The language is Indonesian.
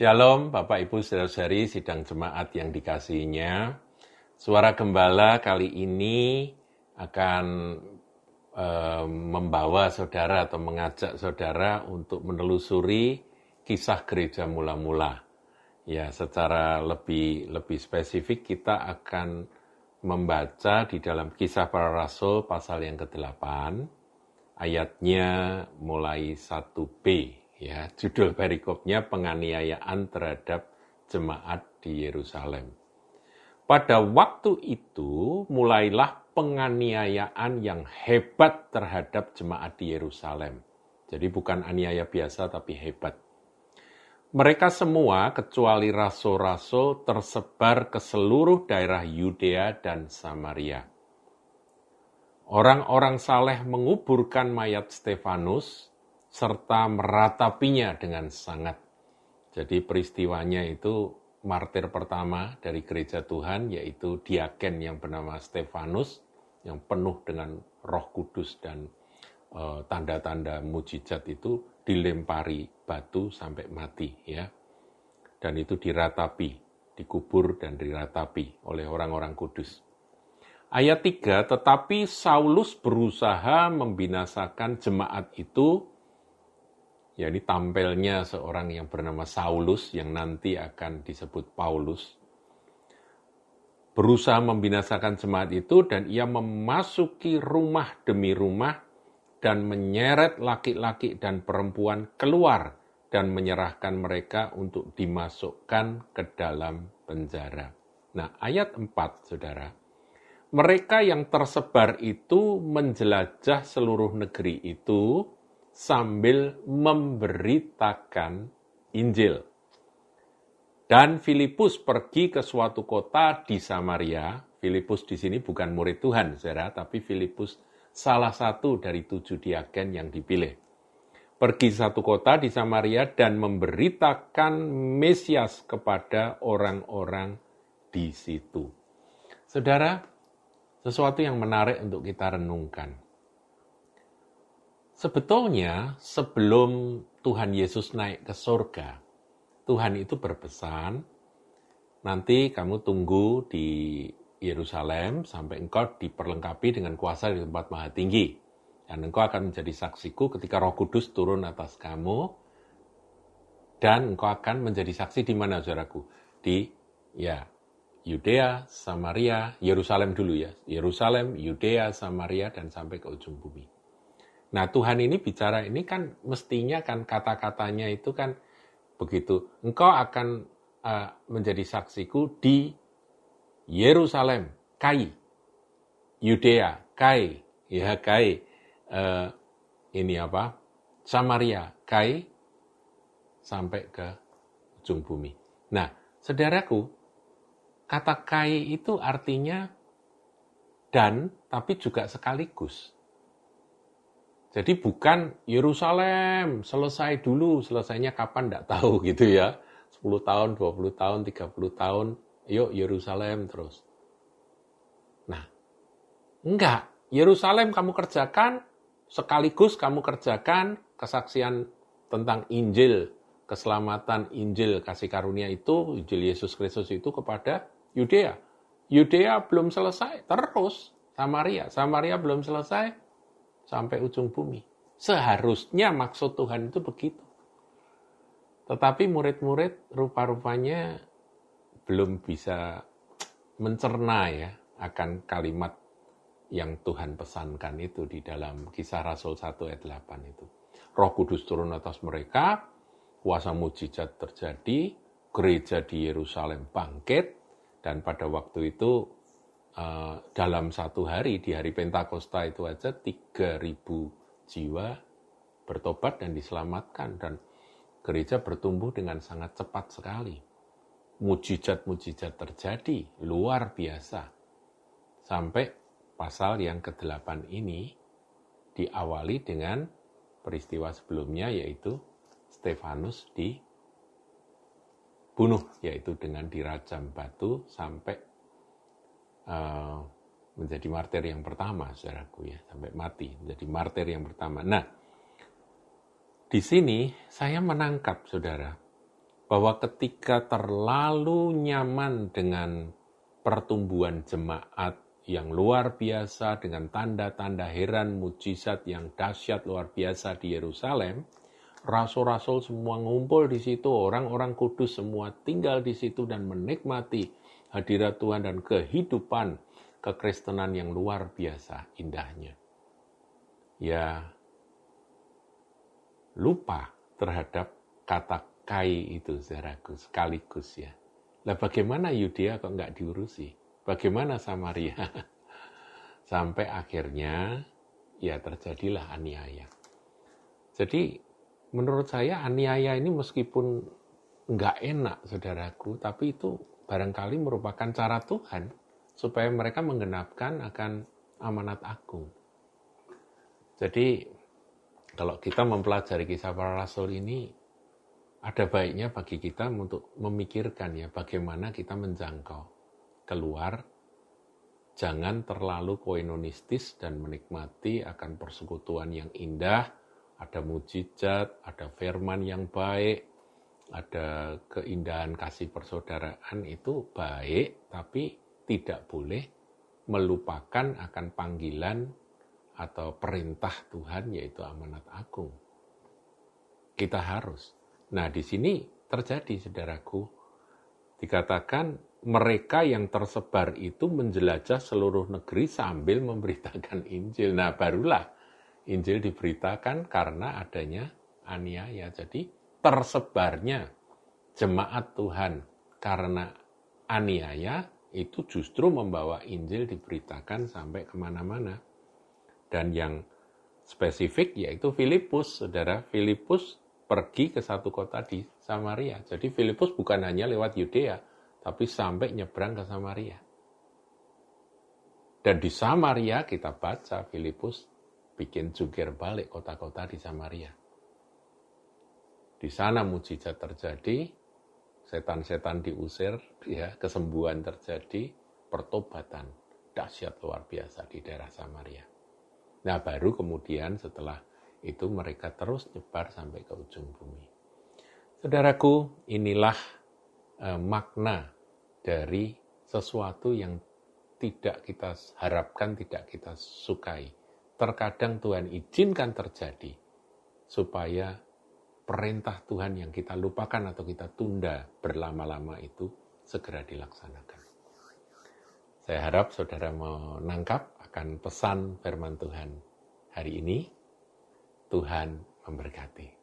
Shalom Bapak Ibu Saudara-saudari sidang jemaat yang dikasihinya. Suara Gembala kali ini akan e, membawa saudara atau mengajak saudara untuk menelusuri kisah gereja mula-mula. Ya, secara lebih lebih spesifik kita akan membaca di dalam kisah para rasul pasal yang ke-8 ayatnya mulai 1b ya judul perikopnya penganiayaan terhadap jemaat di Yerusalem. Pada waktu itu mulailah penganiayaan yang hebat terhadap jemaat di Yerusalem. Jadi bukan aniaya biasa tapi hebat. Mereka semua kecuali rasul-rasul tersebar ke seluruh daerah Yudea dan Samaria. Orang-orang saleh menguburkan mayat Stefanus serta meratapinya dengan sangat. Jadi peristiwanya itu martir pertama dari gereja Tuhan yaitu diaken yang bernama Stefanus yang penuh dengan Roh Kudus dan eh, tanda-tanda mujizat itu dilempari batu sampai mati ya. Dan itu diratapi, dikubur dan diratapi oleh orang-orang kudus. Ayat 3, tetapi Saulus berusaha membinasakan jemaat itu, ya ini tampilnya seorang yang bernama Saulus yang nanti akan disebut Paulus. Berusaha membinasakan jemaat itu dan ia memasuki rumah demi rumah dan menyeret laki-laki dan perempuan keluar dan menyerahkan mereka untuk dimasukkan ke dalam penjara. Nah, ayat 4, Saudara. Mereka yang tersebar itu menjelajah seluruh negeri itu sambil memberitakan Injil. Dan Filipus pergi ke suatu kota di Samaria. Filipus di sini bukan murid Tuhan, saudara, tapi Filipus salah satu dari tujuh diaken yang dipilih. Pergi satu kota di Samaria dan memberitakan Mesias kepada orang-orang di situ. Saudara, sesuatu yang menarik untuk kita renungkan. Sebetulnya sebelum Tuhan Yesus naik ke surga, Tuhan itu berpesan, nanti kamu tunggu di Yerusalem sampai engkau diperlengkapi dengan kuasa di tempat maha tinggi. Dan engkau akan menjadi saksiku ketika roh kudus turun atas kamu. Dan engkau akan menjadi saksi di mana, saudaraku? Di, ya, Yudea, Samaria, Yerusalem dulu ya. Yerusalem, Yudea, Samaria, dan sampai ke ujung bumi. Nah Tuhan ini bicara ini kan mestinya kan kata-katanya itu kan begitu. Engkau akan uh, menjadi saksiku di Yerusalem, Kai, Yudea, Kai, ya Kai, uh, ini apa, Samaria, Kai, sampai ke ujung bumi. Nah, saudaraku, kata Kai itu artinya dan, tapi juga sekaligus. Jadi bukan Yerusalem, selesai dulu, selesainya kapan tidak tahu gitu ya. 10 tahun, 20 tahun, 30 tahun, yuk Yerusalem terus. Nah, enggak. Yerusalem kamu kerjakan, sekaligus kamu kerjakan kesaksian tentang Injil, keselamatan Injil kasih karunia itu, Injil Yesus Kristus itu kepada Yudea. Yudea belum selesai, terus Samaria. Samaria belum selesai, sampai ujung bumi. Seharusnya maksud Tuhan itu begitu. Tetapi murid-murid rupa-rupanya belum bisa mencerna ya akan kalimat yang Tuhan pesankan itu di dalam kisah Rasul 1 ayat 8 itu. Roh Kudus turun atas mereka, kuasa mujizat terjadi, gereja di Yerusalem bangkit, dan pada waktu itu uh, dalam satu hari, di hari Pentakosta itu aja 3000 jiwa bertobat dan diselamatkan, dan gereja bertumbuh dengan sangat cepat sekali mujizat-mujizat terjadi luar biasa. Sampai pasal yang ke-8 ini diawali dengan peristiwa sebelumnya yaitu Stefanus dibunuh yaitu dengan dirajam batu sampai uh, menjadi martir yang pertama saudaraku ya sampai mati menjadi martir yang pertama. Nah, di sini saya menangkap saudara bahwa ketika terlalu nyaman dengan pertumbuhan jemaat yang luar biasa dengan tanda-tanda heran mujizat yang dahsyat luar biasa di Yerusalem, rasul-rasul semua ngumpul di situ, orang-orang kudus semua tinggal di situ dan menikmati hadirat Tuhan dan kehidupan kekristenan yang luar biasa indahnya. Ya, lupa terhadap kata kai itu, saudaraku, sekaligus ya. Lah bagaimana Yudea kok nggak diurusi? Bagaimana Samaria? Sampai akhirnya ya terjadilah aniaya. Jadi menurut saya aniaya ini meskipun nggak enak saudaraku, tapi itu barangkali merupakan cara Tuhan supaya mereka menggenapkan akan amanat agung. Jadi kalau kita mempelajari kisah para rasul ini, ada baiknya bagi kita untuk memikirkan ya bagaimana kita menjangkau keluar, jangan terlalu koinonistis dan menikmati akan persekutuan yang indah, ada mujizat, ada firman yang baik, ada keindahan kasih persaudaraan itu baik, tapi tidak boleh melupakan akan panggilan atau perintah Tuhan yaitu amanat agung. Kita harus. Nah, di sini terjadi saudaraku dikatakan mereka yang tersebar itu menjelajah seluruh negeri sambil memberitakan Injil. Nah, barulah Injil diberitakan karena adanya aniaya. Jadi, tersebarnya jemaat Tuhan karena aniaya itu justru membawa Injil diberitakan sampai ke mana-mana. Dan yang spesifik yaitu Filipus, saudara. Filipus pergi ke satu kota di Samaria. Jadi Filipus bukan hanya lewat Yudea, tapi sampai nyebrang ke Samaria. Dan di Samaria kita baca Filipus bikin jungkir balik kota-kota di Samaria. Di sana mujizat terjadi, setan-setan diusir, ya, kesembuhan terjadi, pertobatan dahsyat luar biasa di daerah Samaria. Nah, baru kemudian setelah itu mereka terus nyebar sampai ke ujung bumi. Saudaraku, inilah eh, makna dari sesuatu yang tidak kita harapkan, tidak kita sukai. Terkadang Tuhan izinkan terjadi supaya perintah Tuhan yang kita lupakan atau kita tunda berlama-lama itu segera dilaksanakan. Saya harap saudara menangkap akan pesan firman Tuhan hari ini. Tuhan memberkati.